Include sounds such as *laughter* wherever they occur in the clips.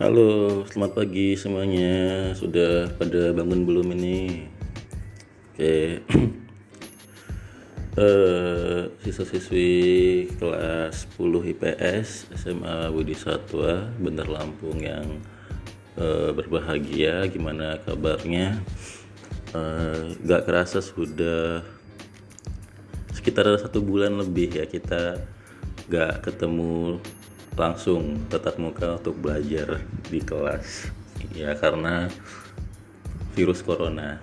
Halo, selamat pagi semuanya. Sudah pada bangun belum ini? Oke. *clears throat* eh siswa-siswi kelas 10 IPS SMA Budi Satwa Bener Lampung yang eh, berbahagia. Gimana kabarnya? Eh, gak kerasa sudah sekitar satu bulan lebih ya kita gak ketemu langsung tetap muka untuk belajar di kelas. Ya karena virus corona.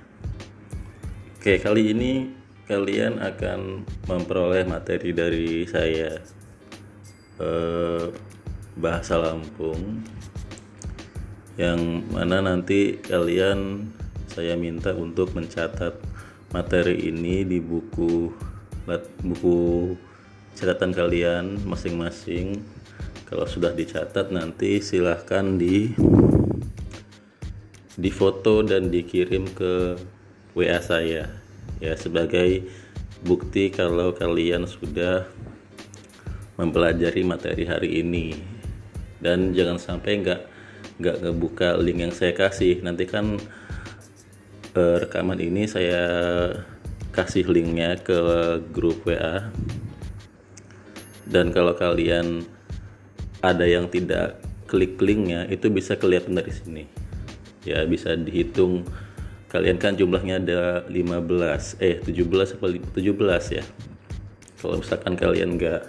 Oke kali ini kalian akan memperoleh materi dari saya eh, bahasa Lampung yang mana nanti kalian saya minta untuk mencatat materi ini di buku buku catatan kalian masing-masing kalau sudah dicatat nanti silahkan di di foto dan dikirim ke WA saya. Ya sebagai bukti kalau kalian sudah mempelajari materi hari ini. Dan jangan sampai nggak nggak ngebuka link yang saya kasih. Nanti kan eh, rekaman ini saya kasih linknya ke grup WA dan kalau kalian ada yang tidak klik linknya itu bisa kelihatan dari sini. Ya bisa dihitung. Kalian kan jumlahnya ada 15 eh 17 apa 17 ya. Kalau misalkan kalian nggak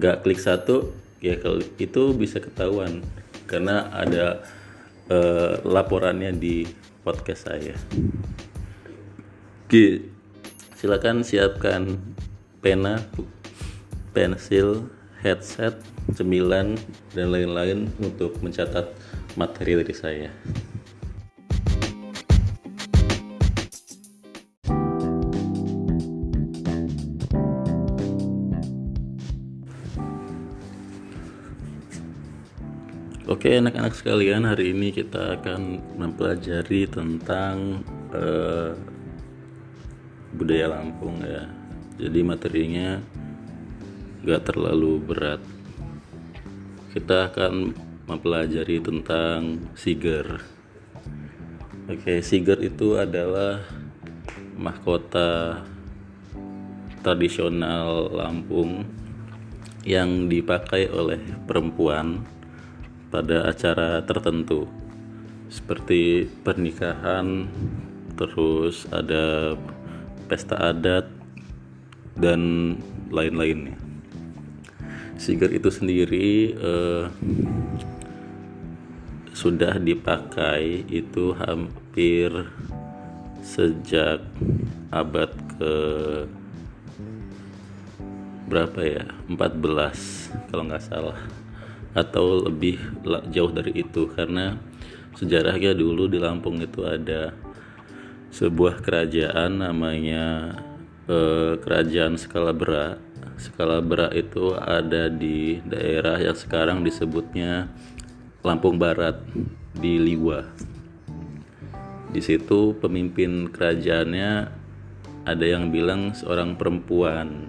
nggak klik satu ya itu bisa ketahuan. Karena ada eh, laporannya di podcast saya. Oke silakan siapkan pena pensil headset, cemilan, dan lain-lain untuk mencatat materi dari saya. Oke anak-anak sekalian hari ini kita akan mempelajari tentang uh, budaya Lampung ya. Jadi materinya gak terlalu berat kita akan mempelajari tentang Siger. Oke Siger itu adalah mahkota tradisional Lampung yang dipakai oleh perempuan pada acara tertentu seperti pernikahan terus ada pesta adat dan lain-lainnya Siger itu sendiri uh, sudah dipakai itu hampir sejak abad ke berapa ya? 14 kalau nggak salah. Atau lebih jauh dari itu karena sejarahnya dulu di Lampung itu ada sebuah kerajaan namanya eh, kerajaan Skalabra skala berat itu ada di daerah yang sekarang disebutnya Lampung Barat di Liwa. Di situ pemimpin kerajaannya ada yang bilang seorang perempuan.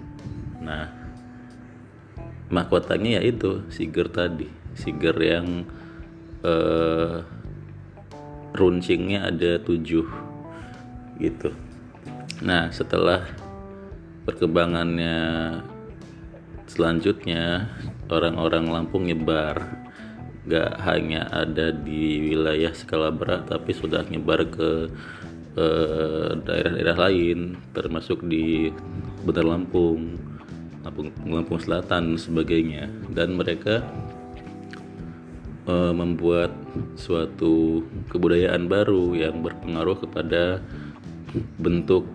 Nah, mahkotanya ya itu Siger tadi, Siger yang eh, runcingnya ada tujuh gitu. Nah, setelah perkembangannya selanjutnya orang-orang Lampung nyebar gak hanya ada di wilayah skala berat tapi sudah nyebar ke eh, daerah-daerah lain termasuk di Bener Lampung Lampung, Lampung Selatan sebagainya dan mereka uh, membuat suatu kebudayaan baru yang berpengaruh kepada bentuk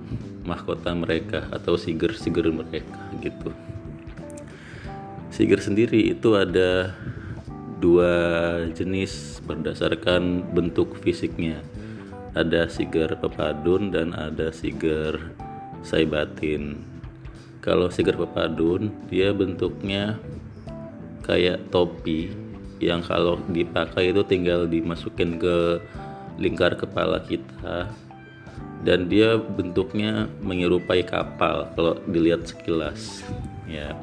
mahkota mereka atau siger-siger mereka gitu. Siger sendiri itu ada dua jenis berdasarkan bentuk fisiknya. Ada siger pepadun dan ada siger saibatin. Kalau siger pepadun dia bentuknya kayak topi yang kalau dipakai itu tinggal dimasukin ke lingkar kepala kita dan dia bentuknya menyerupai kapal kalau dilihat sekilas ya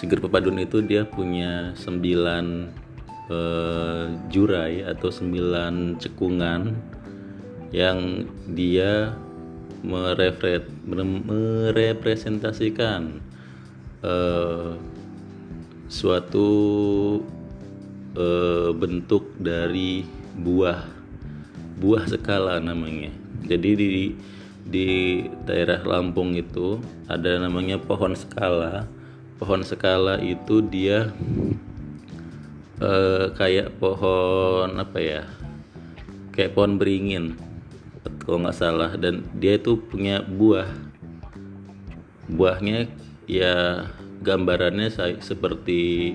Siger Pepadun itu dia punya sembilan uh, jurai atau sembilan cekungan yang dia merefret, merepresentasikan uh, suatu uh, bentuk dari buah buah skala namanya. Jadi di di daerah Lampung itu ada namanya pohon skala. Pohon skala itu dia uh, kayak pohon apa ya? Kayak pohon beringin kalau nggak salah dan dia itu punya buah. Buahnya ya gambarannya seperti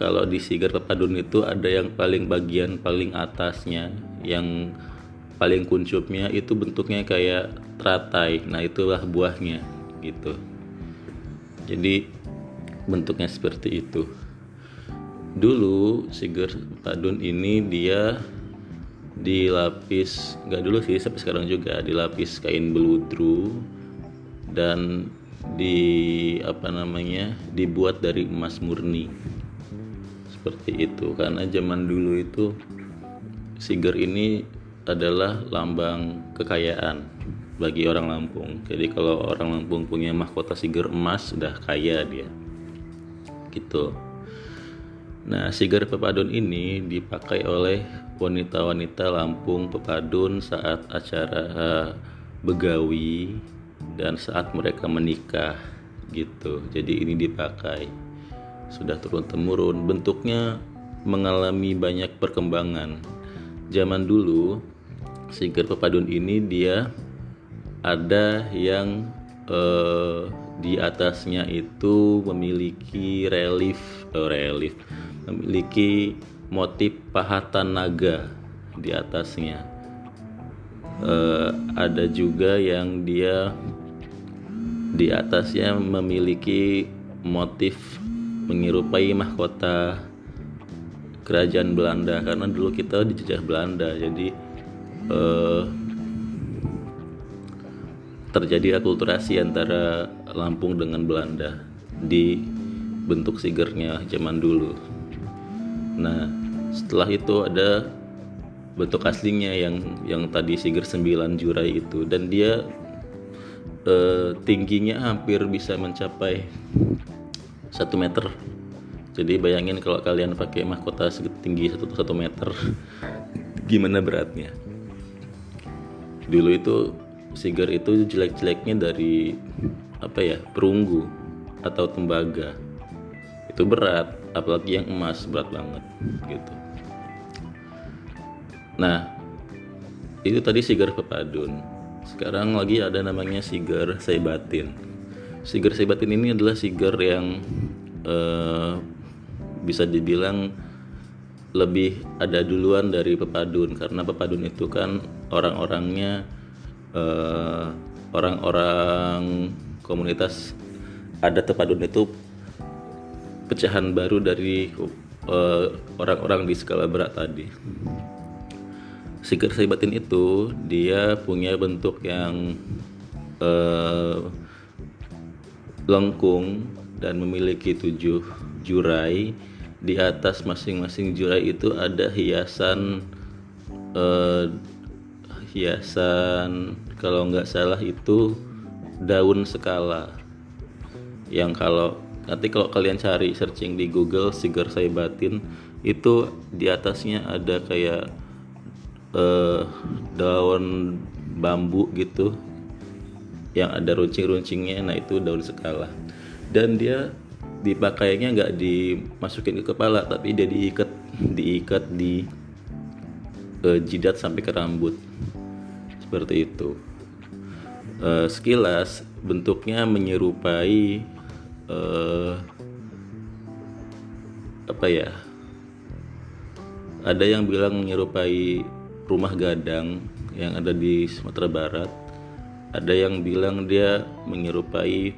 kalau di Sigar Pepadun itu ada yang paling bagian paling atasnya yang paling kuncupnya itu bentuknya kayak teratai nah itulah buahnya gitu jadi bentuknya seperti itu. Dulu Sigar Pepadun ini dia dilapis nggak dulu sih sampai sekarang juga dilapis kain beludru dan di apa namanya dibuat dari emas murni. Seperti itu karena zaman dulu itu Siger ini adalah lambang kekayaan bagi orang Lampung. Jadi kalau orang Lampung punya mahkota Siger emas sudah kaya dia gitu. Nah Siger Pepadun ini dipakai oleh wanita-wanita Lampung Pepadun saat acara begawi dan saat mereka menikah gitu. Jadi ini dipakai. Sudah turun temurun bentuknya mengalami banyak perkembangan. Zaman dulu sigar pepadun ini dia ada yang eh, di atasnya itu memiliki relief oh, relief memiliki motif pahatan naga di atasnya. Eh, ada juga yang dia di atasnya memiliki motif menyerupai mahkota kerajaan Belanda karena dulu kita dijajah Belanda jadi eh, terjadi akulturasi antara Lampung dengan Belanda di bentuk sigernya zaman dulu. Nah, setelah itu ada bentuk aslinya yang yang tadi siger 9 jurai itu. Dan dia eh, tingginya hampir bisa mencapai satu meter. Jadi bayangin kalau kalian pakai mahkota setinggi satu satu meter *laughs* gimana beratnya? Dulu itu sigar itu jelek-jeleknya dari apa ya perunggu atau tembaga. Itu berat apalagi yang emas berat banget gitu. Nah itu tadi sigar pepadun. Sekarang lagi ada namanya sigar saibatin sigar saibatin ini adalah sigar yang uh, bisa dibilang lebih ada duluan dari pepadun. Karena pepadun itu kan orang-orangnya uh, orang-orang komunitas ada pepadun itu pecahan baru dari orang-orang uh, di skala berat tadi Sigar Saibatin itu dia punya bentuk yang uh, lengkung dan memiliki tujuh jurai. Di atas masing-masing jurai itu ada hiasan uh, hiasan kalau nggak salah itu daun skala. Yang kalau nanti kalau kalian cari searching di Google Sigar Saibatin itu di atasnya ada kayak uh, daun bambu gitu. Yang ada runcing-runcingnya nah itu daun sekala dan dia dipakainya nggak dimasukin ke kepala tapi dia diikat diikat di uh, jidat sampai ke rambut. Seperti itu uh, sekilas bentuknya menyerupai uh, apa ya? Ada yang bilang menyerupai rumah gadang yang ada di Sumatera Barat. Ada yang bilang dia menyerupai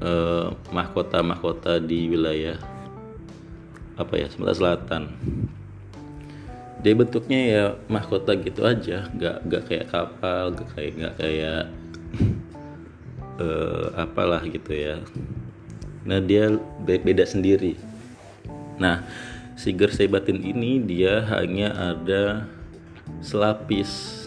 eh, mahkota-mahkota di wilayah apa ya Sumatera Selatan dia bentuknya ya mahkota gitu aja. Nggak nggak kayak kapal nggak kayak nggak kayak uh, *laughs* apalah gitu ya. Nah dia beda sendiri. Nah Siger Sebatin ini dia hanya ada selapis.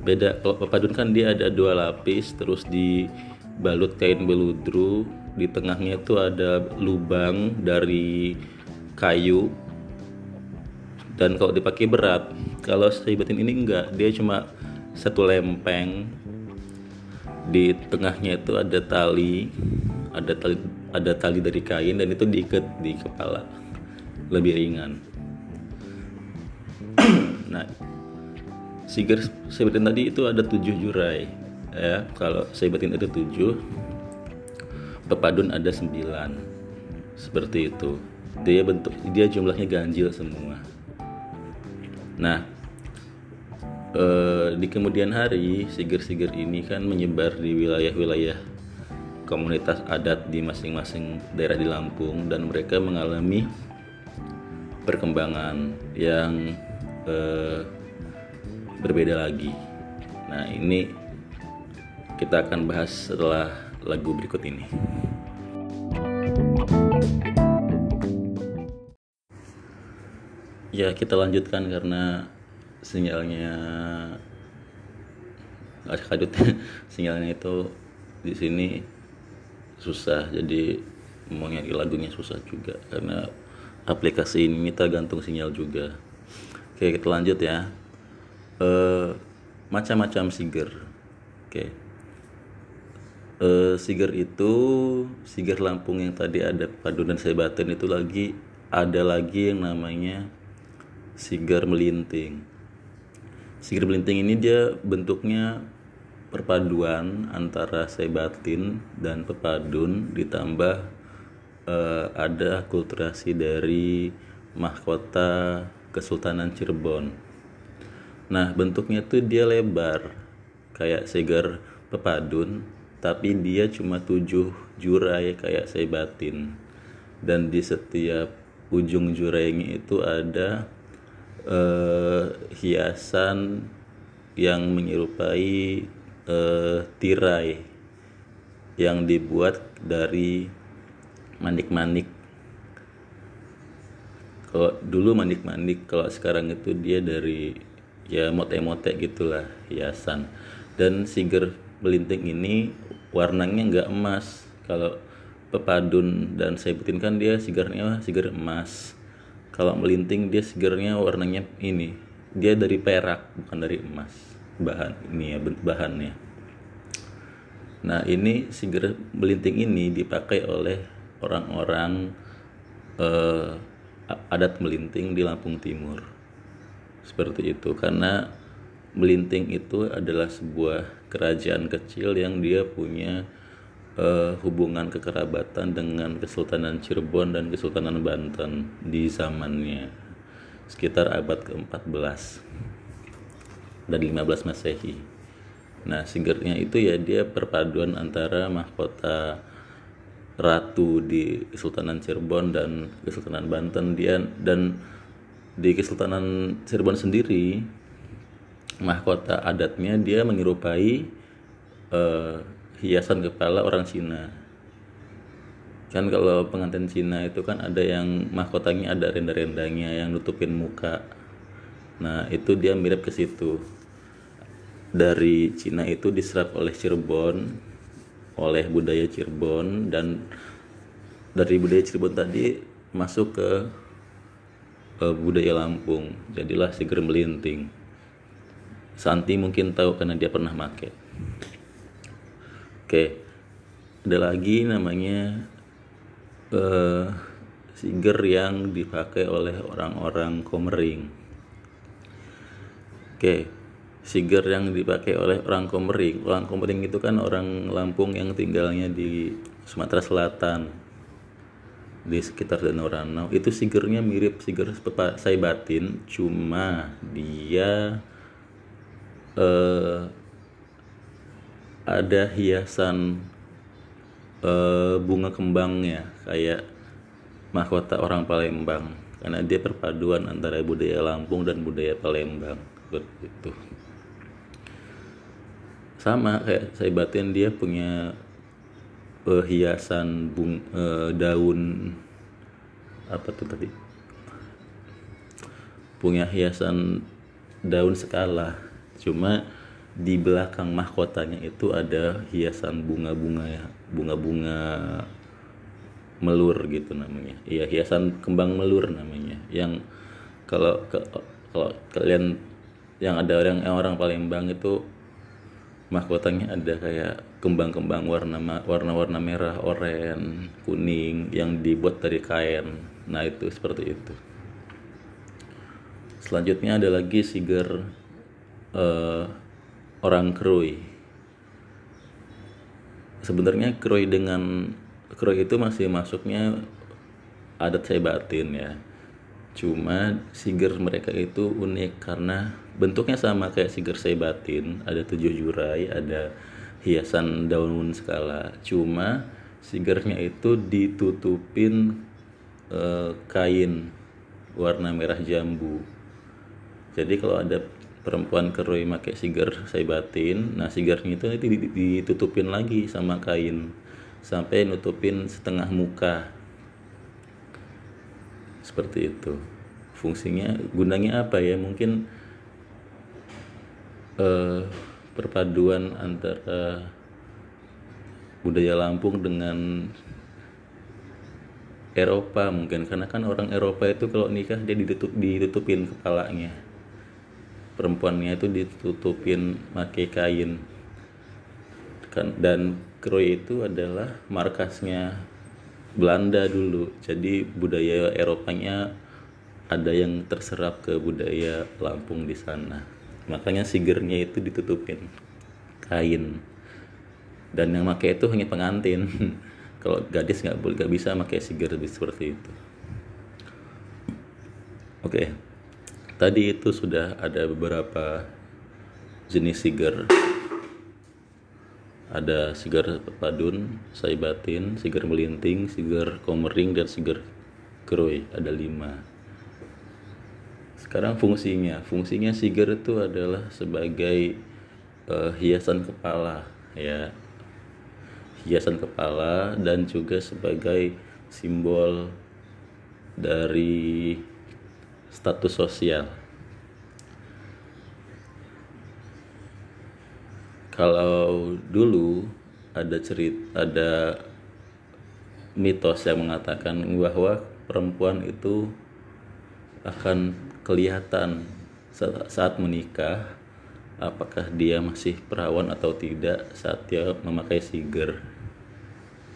Beda kalau pepadun kan dia ada dua lapis terus dibalut kain beludru. Di tengahnya itu ada lubang dari kayu dan kalau dipakai berat kalau Sebatin ini enggak. Dia cuma satu lempeng. Di tengahnya itu ada tali ada tali ada tali dari kain dan itu diikat di kepala. Lebih ringan. *clears throat* Nah siger sebatin tadi itu ada tujuh jurai ya. Kalau sebatin ada tujuh pepadun ada sembilan. Seperti itu. Dia bentuk dia jumlahnya ganjil semua nah eh, di kemudian hari siger-siger ini kan menyebar di wilayah-wilayah komunitas adat di masing-masing daerah di Lampung dan mereka mengalami perkembangan yang eh, berbeda lagi. Nah ini kita akan bahas setelah lagu berikut ini. Ya kita lanjutkan karena sinyalnya kadut *laughs* sinyalnya itu di sini susah jadi mau nyari lagunya susah juga karena aplikasi ini tergantung sinyal juga. Oke kita lanjut ya. E, macam-macam siger oke. E, siger itu siger Lampung yang tadi ada padunan sebatin itu lagi ada lagi yang namanya siger melinting Sigir melinting ini dia bentuknya perpaduan antara sebatin dan pepadun ditambah uh, ada akulturasi dari mahkota Kesultanan Cirebon. Nah, bentuknya tuh dia lebar kayak segar pepadun, tapi dia cuma tujuh jurai kayak sebatin. Dan di setiap ujung jurainya itu ada eh, hiasan yang menyerupai eh, tirai yang dibuat dari manik-manik. Kalau dulu manik-manik kalau sekarang itu dia dari ya mote-mote gitulah hiasan. Dan siger melinting ini warnanya nggak emas. Kalau pepadun dan saya kan dia sigarnya sigar emas kalau melinting dia segernya warnanya ini. Dia dari perak bukan dari emas. Bahan ini ya bahannya. Nah ini sigar melinting ini dipakai oleh orang-orang eh, adat melinting di Lampung Timur. Seperti itu karena melinting itu adalah sebuah kerajaan kecil yang dia punya uh, hubungan kekerabatan dengan Kesultanan Cirebon dan Kesultanan Banten di zamannya. Sekitar abad ke-14 dan 15 Masehi. Nah, singernya itu ya dia perpaduan antara mahkota ratu di Kesultanan Cirebon dan Kesultanan Banten. Dia dan di Kesultanan Cirebon sendiri mahkota adatnya dia menyerupai uh, hiasan kepala orang Cina. Kan kalau pengantin Cina itu kan ada yang mahkotanya ada renda-rendanya yang nutupin muka. Nah itu dia mirip ke situ. Dari Cina itu diserap oleh Cirebon oleh budaya Cirebon dan dari budaya Cirebon tadi masuk ke uh, budaya Lampung. Jadilah siger melinting Santi mungkin tahu karena dia pernah make Oke, ada lagi namanya uh, siger yang dipakai oleh orang-orang Komering. Oke, siger yang dipakai oleh orang Komering. Orang Komering itu kan orang Lampung yang tinggalnya di Sumatera Selatan di sekitar Danau Ranau itu sigernya mirip siger saya batin cuma dia uh, ada hiasan uh, bunga kembangnya kayak mahkota orang Palembang. Karena dia perpaduan antara budaya Lampung dan budaya Palembang seperti itu. Sama kayak saya batin dia punya uh, hiasan bung uh, daun apa tuh tadi? Punya hiasan daun skala. Cuma di belakang mahkotanya itu ada hiasan bunga-bunga ya bunga-bunga melur gitu namanya iya hiasan kembang melur namanya yang kalau kalau kalian yang ada orang yang orang Palembang itu mahkotanya ada kayak kembang-kembang warna warna-warna merah, oranye, kuning yang dibuat dari kain. Nah, itu seperti itu. Selanjutnya ada lagi siger uh, orang Krui. Sebenarnya Krui dengan Krui itu masih masuknya adat saya batin ya. Cuma siger mereka itu unik karena bentuknya sama kayak siger saya batin, ada tujuh jurai, ada hiasan daun skala. Cuma sigernya itu ditutupin uh, kain warna merah jambu jadi kalau ada perempuan keroi pakai siger saya batin. Nah sigarnya itu nanti ditutupin lagi sama kain. Sampai nutupin setengah muka. Seperti itu. Fungsinya gunanya apa ya? Mungkin eh, perpaduan antara budaya Lampung dengan Eropa mungkin. Karena kan orang Eropa itu kalau nikah dia ditutup ditutupin kepalanya perempuannya itu ditutupin pakai kain. Kan dan Kroy itu adalah markasnya Belanda dulu. Jadi budaya Eropanya ada yang terserap ke budaya Lampung di sana. Makanya sigernya itu ditutupin kain. Dan yang pakai itu hanya pengantin. *laughs* Kalau gadis nggak boleh nggak bisa pakai siger seperti itu. Oke. okay tadi itu sudah ada beberapa jenis sigar. Ada sigar padun, saibatin, sigar melinting, sigar komering, dan sigar kroy ada lima. Sekarang fungsinya. Fungsinya sigar itu adalah sebagai uh, hiasan kepala ya. Hiasan kepala dan juga sebagai simbol dari status sosial. Kalau dulu ada cerita ada mitos yang mengatakan bahwa perempuan itu akan kelihatan saat menikah apakah dia masih perawan atau tidak saat dia memakai siger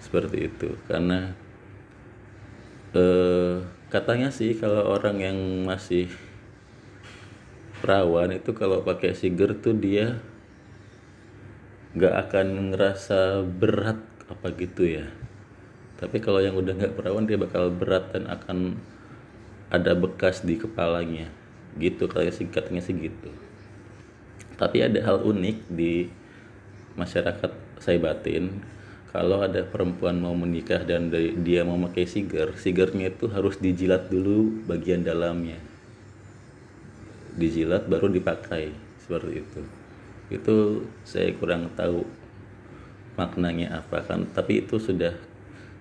seperti itu karena eh, katanya sih kalau orang yang masih perawan itu kalau pakai siger tuh dia nggak akan ngerasa berat apa gitu ya. Tapi kalau yang udah nggak perawan dia bakal berat dan akan ada bekas di kepalanya. Gitu kayak sih katanya sih gitu. Tapi ada hal unik di masyarakat saya batin kalau ada perempuan mau menikah dan dia mau pakai sigar, sigarnya itu harus dijilat dulu bagian dalamnya. Dijilat baru dipakai seperti itu. Itu saya kurang tahu maknanya apa kan, tapi itu sudah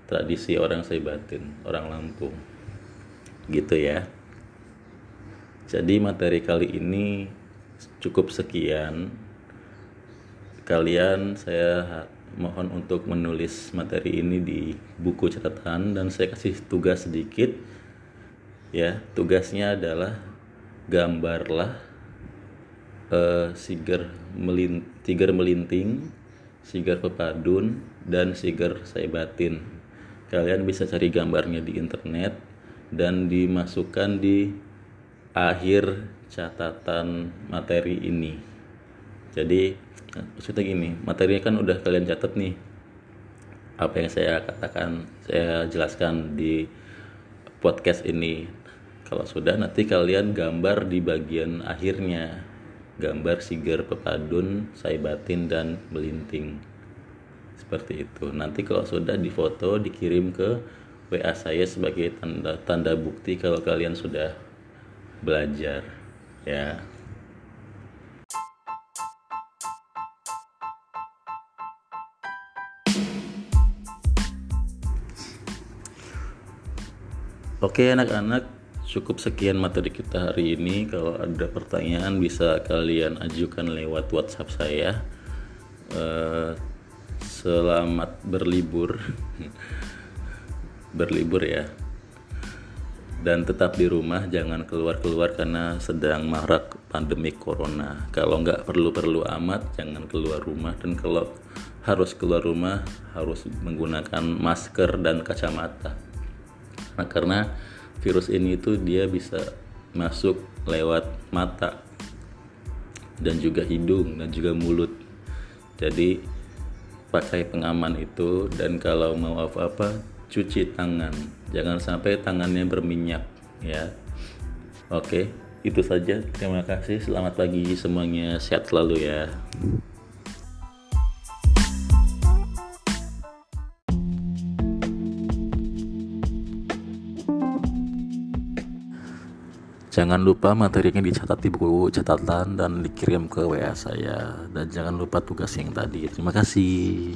tradisi orang saya batin, orang Lampung. Gitu ya. Jadi materi kali ini cukup sekian. Kalian saya mohon untuk menulis materi ini di buku catatan dan saya kasih tugas sedikit. Ya tugasnya adalah gambarlah uh, sigar melin sigar melinting sigar pepadun dan sigar saya kalian bisa cari gambarnya di internet dan dimasukkan di akhir catatan materi ini jadi maksudnya gini materinya kan udah kalian catat nih. Apa yang saya katakan saya jelaskan di podcast ini. Kalau sudah nanti kalian gambar di bagian akhirnya. Gambar siger pepadun saibatin dan melinting seperti itu. Nanti kalau sudah difoto dikirim ke WA saya sebagai tanda tanda bukti kalau kalian sudah belajar. Ya Oke anak-anak cukup sekian materi kita hari ini. Kalau ada pertanyaan bisa kalian ajukan lewat WhatsApp saya. Uh, selamat berlibur. *laughs* Berlibur ya. Dan tetap di rumah jangan keluar-keluar karena sedang marak pandemi corona. Kalau nggak perlu-perlu amat jangan keluar rumah. Dan kalau harus keluar rumah harus menggunakan masker dan kacamata nah karena virus ini itu dia bisa masuk lewat mata dan juga hidung dan juga mulut. Jadi pakai pengaman itu dan kalau mau apa-apa cuci tangan. Jangan sampai tangannya berminyak ya. Oke itu saja. Terima kasih. Selamat pagi semuanya. Sehat selalu ya Jangan lupa materinya dicatat di buku catatan dan dikirim ke WA saya. Dan jangan lupa tugas yang tadi. Terima kasih.